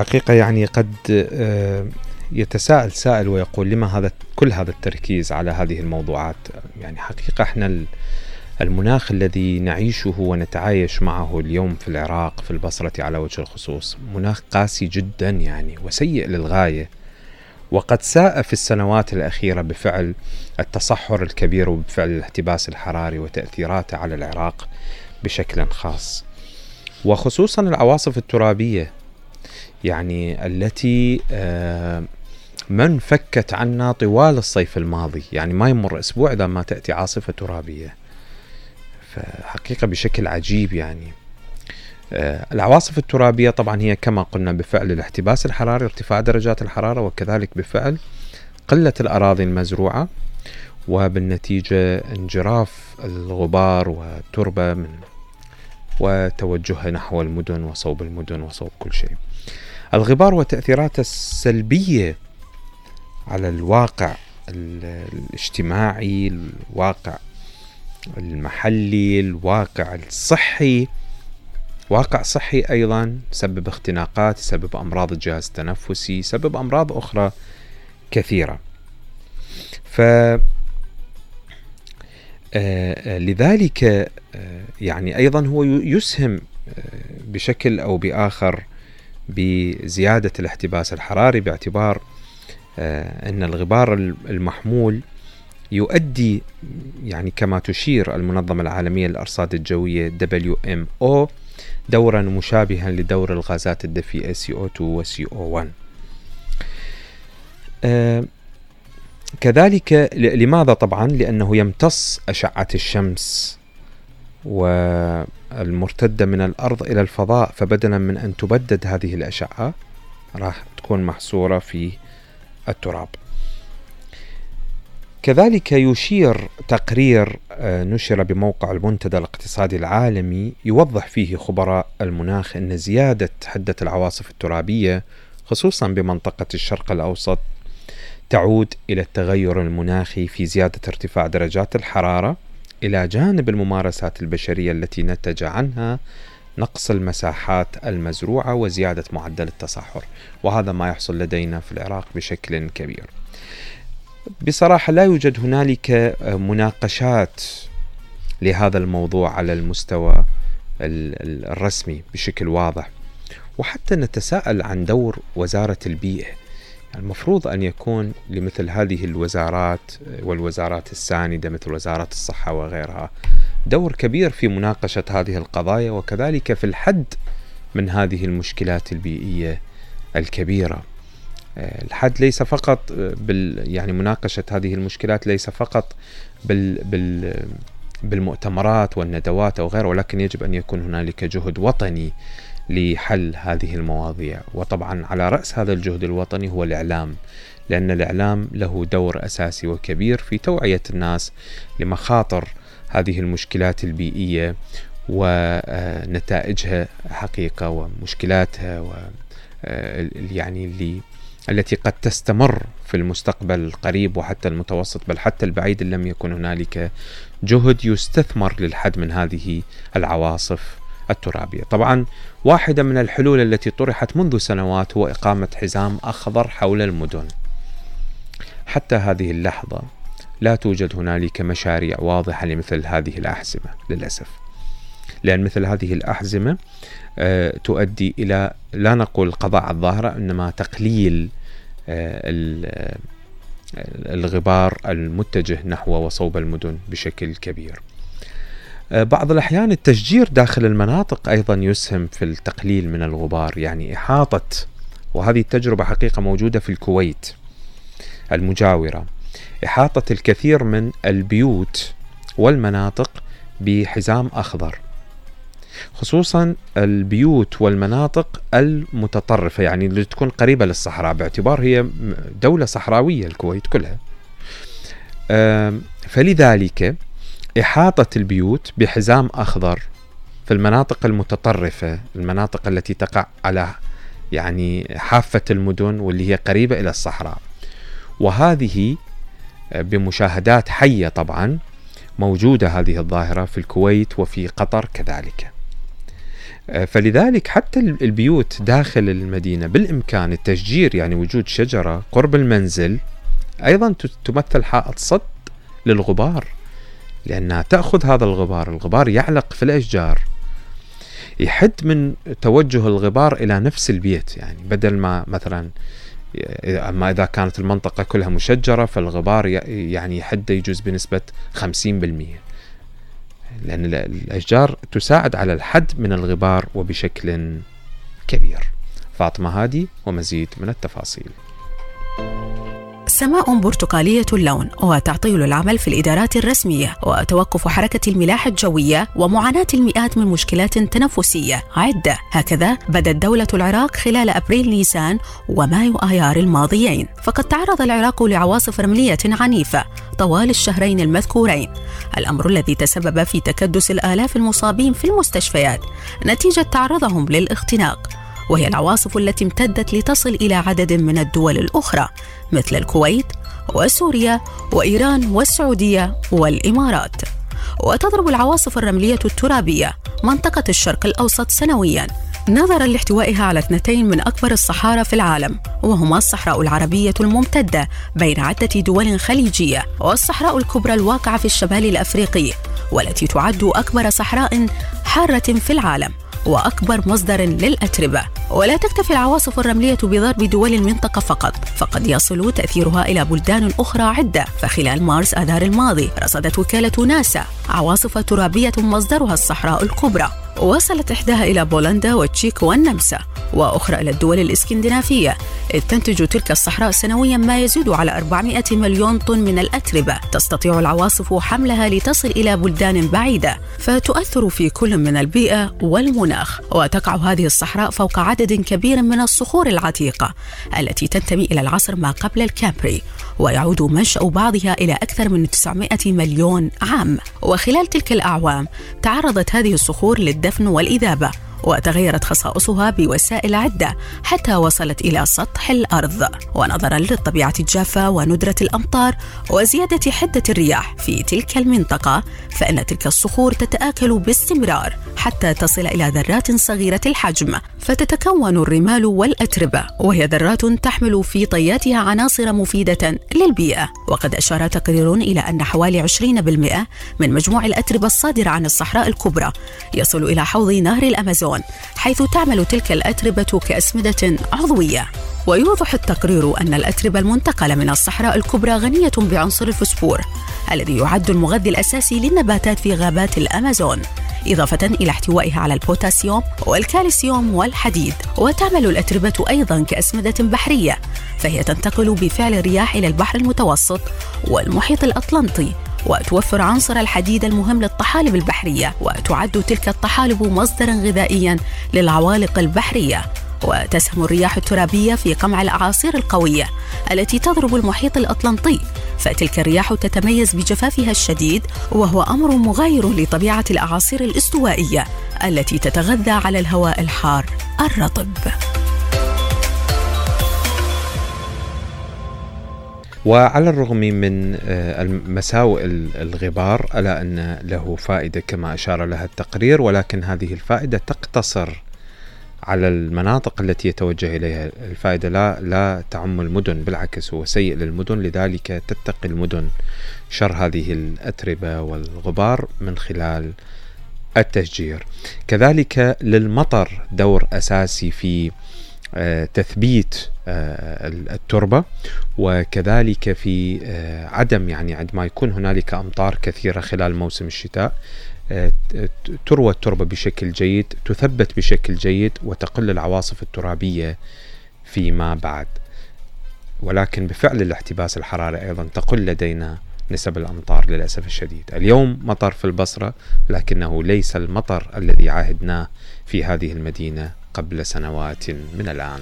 حقيقة يعني قد آه، يتساءل سائل ويقول لما هذا كل هذا التركيز على هذه الموضوعات؟ يعني حقيقة إحنا المناخ الذي نعيشه ونتعايش معه اليوم في العراق في البصرة على وجه الخصوص مناخ قاسي جدا يعني وسيء للغاية. وقد ساء في السنوات الأخيرة بفعل التصحر الكبير وبفعل الاحتباس الحراري وتأثيراته على العراق بشكل خاص. وخصوصا العواصف الترابية يعني التي آه، من فكت عنا طوال الصيف الماضي. يعني ما يمر أسبوع إذا ما تأتي عاصفة ترابية. فحقيقة بشكل عجيب يعني. آه، العواصف الترابية طبعا هي كما قلنا بفعل الاحتباس الحراري ارتفاع درجات الحرارة وكذلك بفعل قلة الأراضي المزروعة. وبالنتيجة انجراف الغبار والتربة من وتوجهها نحو المدن وصوب المدن وصوب كل شيء. الغبار وتأثيراته السلبية على الواقع الاجتماعي الواقع المحلي الواقع الصحي. واقع صحي أيضا سبب اختناقات يسبب أمراض الجهاز التنفسي يسبب أمراض أخرى كثيرة. ف لذلك آه، يعني أيضا هو يسهم آه، بشكل أو بآخر بزيادة الاحتباس الحراري باعتبار أن الغبار المحمول يؤدي يعني كما تشير المنظمة العالمية للأرصاد الجوية WMO دورا مشابها لدور الغازات الدفيئة CO2 و CO1 آه كذلك لماذا طبعا؟ لأنه يمتص أشعة الشمس والمرتدة من الأرض إلى الفضاء فبدلا من أن تبدد هذه الأشعة راح تكون محصورة في التراب. كذلك يشير تقرير آه، نشر بموقع المنتدى الاقتصادي العالمي يوضح فيه خبراء المناخ أن زيادة حدة العواصف الترابية خصوصا بمنطقة الشرق الأوسط تعود إلى التغير المناخي في زيادة ارتفاع درجات الحرارة إلى جانب الممارسات البشرية التي نتج عنها نقص المساحات المزروعة وزيادة معدل التصحر وهذا ما يحصل لدينا في العراق بشكل كبير. بصراحة لا يوجد هنالك مناقشات لهذا الموضوع على المستوى الرسمي بشكل واضح وحتى نتساءل عن دور وزارة البيئة المفروض أن يكون لمثل هذه الوزارات والوزارات الساندة مثل وزارة الصحة وغيرها دور كبير في مناقشة هذه القضايا وكذلك في الحد من هذه المشكلات البيئية الكبيرة. الحد ليس فقط بال يعني مناقشة هذه المشكلات ليس فقط بال بال بالمؤتمرات والندوات أو غيره ولكن يجب أن يكون هنالك جهد وطني لحل هذه المواضيع. وطبعا على رأس هذا الجهد الوطني هو الإعلام لأن الإعلام له دور أساسي وكبير في توعية الناس لمخاطر هذه المشكلات البيئية ونتائجها حقيقة ومشكلاتها و يعني اللي التي قد تستمر في المستقبل القريب وحتى المتوسط بل حتى البعيد إن لم يكن هنالك جهد يستثمر للحد من هذه العواصف. الترابية. طبعا واحدة من الحلول التي طرحت منذ سنوات هو إقامة حزام أخضر حول المدن. حتى هذه اللحظة لا توجد هنالك مشاريع واضحة لمثل هذه الأحزمة للأسف. لأن مثل هذه الأحزمة آه، تؤدي إلى لا نقول القضاء على الظاهرة إنما تقليل آه، آه، الغبار المتجه نحو وصوب المدن بشكل كبير. بعض الأحيان التشجير داخل المناطق أيضا يسهم في التقليل من الغبار يعني إحاطة وهذه التجربة حقيقة موجودة في الكويت المجاورة. إحاطة الكثير من البيوت والمناطق بحزام أخضر خصوصا البيوت والمناطق المتطرفة يعني اللي تكون قريبة للصحراء باعتبار هي دولة صحراوية الكويت كلها. فلذلك إحاطة البيوت بحزام أخضر في المناطق المتطرفة المناطق التي تقع على يعني حافة المدن واللي هي قريبة إلى الصحراء. وهذه بمشاهدات حية طبعا موجودة هذه الظاهرة في الكويت وفي قطر كذلك. آه، فلذلك حتى البيوت داخل المدينة بالإمكان التشجير يعني وجود شجرة قرب المنزل أيضا تمثل حائط صد للغبار. لأنها تأخذ هذا الغبار. الغبار يعلق في الأشجار. يحد من توجه الغبار إلى نفس البيت يعني بدل ما مثلا أما إذا كانت المنطقة كلها مشجرة فالغبار يعني يحد يجوز بنسبة 50% لأن الأشجار تساعد على الحد من الغبار وبشكل كبير. فاطمة هادي ومزيد من التفاصيل. سماء برتقالية اللون وتعطيل العمل في الإدارات الرسمية وتوقف حركة الملاحة الجوية ومعاناة المئات من مشكلات تنفسية. عدة. هكذا بدت دولة العراق خلال أبريل نيسان ومايو آيار الماضيين. فقد تعرض العراق لعواصف رملية عنيفة طوال الشهرين المذكورين. الأمر الذي تسبب في تكدس الآلاف المصابين في المستشفيات. نتيجة تعرضهم للاختناق. وهي العواصف التي امتدت لتصل إلى عدد من الدول الأخرى مثل الكويت وسوريا وإيران والسعودية والإمارات. وتضرب العواصف الرملية الترابية منطقة الشرق الأوسط سنوياً نظرا لاحتوائها على اثنتين من أكبر الصحارى في العالم وهما الصحراء العربية الممتدة بين عدة دول خليجية والصحراء الكبرى الواقعة في الشمال الأفريقي والتي تعد أكبر صحراء حارة في العالم وأكبر مصدر للأتربة. ولا تكتفي العواصف الرملية بضرب دول المنطقة فقط. فقد يصل تأثيرها إلى بلدان أخرى عدة. فخلال مارس آذار الماضي رصدت وكالة ناسا عواصف ترابية مصدرها الصحراء الكبرى. وصلت إحداها إلى بولندا والتشيك والنمسا وأخرى إلى الدول الإسكندنافية. إذ تنتج تلك الصحراء سنويا ما يزيد على 400 مليون طن من الأتربة. تستطيع العواصف حملها لتصل إلى بلدان بعيدة. فتؤثر في كل من البيئة والمناخ. وتقع هذه الصحراء فوق عدد كبير من الصخور العتيقة التي تنتمي إلى العصر ما قبل الكامبري ويعود منشأ بعضها إلى أكثر من 900 مليون عام. وخلال تلك الأعوام تعرضت هذه الصخور للدفن والإذابة وتغيرت خصائصها بوسائل عدة حتى وصلت إلى سطح الأرض. ونظرا للطبيعة الجافة وندرة الأمطار وزيادة حدة الرياح في تلك المنطقة فإن تلك الصخور تتآكل باستمرار حتى تصل إلى ذرات صغيرة الحجم. فتتكون الرمال والأتربة وهي ذرات تحمل في طياتها عناصر مفيدة للبيئة. وقد أشار تقرير إلى أن حوالي 20% من مجموع الأتربة الصادرة عن الصحراء الكبرى يصل إلى حوض نهر الأمازون حيث تعمل تلك الأتربة كأسمدة عضوية. ويوضح التقرير أن الأتربة المنتقلة من الصحراء الكبرى غنية بعنصر الفسفور الذي يعد المغذي الأساسي للنباتات في غابات الأمازون. إضافة إلى احتوائها على البوتاسيوم والكالسيوم والحديد. وتعمل الأتربة أيضا كأسمدة بحرية فهي تنتقل بفعل الرياح إلى البحر المتوسط والمحيط الأطلنطي وتوفر عنصر الحديد المهم للطحالب البحرية وتعد تلك الطحالب مصدرا غذائيا للعوالق البحرية. وتسهم الرياح الترابية في قمع الأعاصير القوية التي تضرب المحيط الأطلنطي فتلك الرياح تتميز بجفافها الشديد وهو أمر مغاير لطبيعة الأعاصير الاستوائية التي تتغذى على الهواء الحار الرطب. وعلى الرغم من آه، مساوئ الغبار ألا أن له فائدة كما أشار لها التقرير ولكن هذه الفائدة تقتصر على المناطق التي يتوجه إليها الفائدة. لا لا تعم المدن بالعكس هو سيء للمدن لذلك تتقي المدن شر هذه الأتربة والغبار من خلال التشجير. كذلك للمطر دور أساسي في آه، تثبيت آه، التربة وكذلك في آه، عدم يعني عندما يكون هنالك أمطار كثيرة خلال موسم الشتاء تروى التربة بشكل جيد تثبت بشكل جيد وتقل العواصف الترابية فيما بعد. ولكن بفعل الاحتباس الحراري أيضا تقل لدينا نسب الأمطار للأسف الشديد. اليوم مطر في البصرة لكنه ليس المطر الذي عاهدناه في هذه المدينة قبل سنوات من الآن.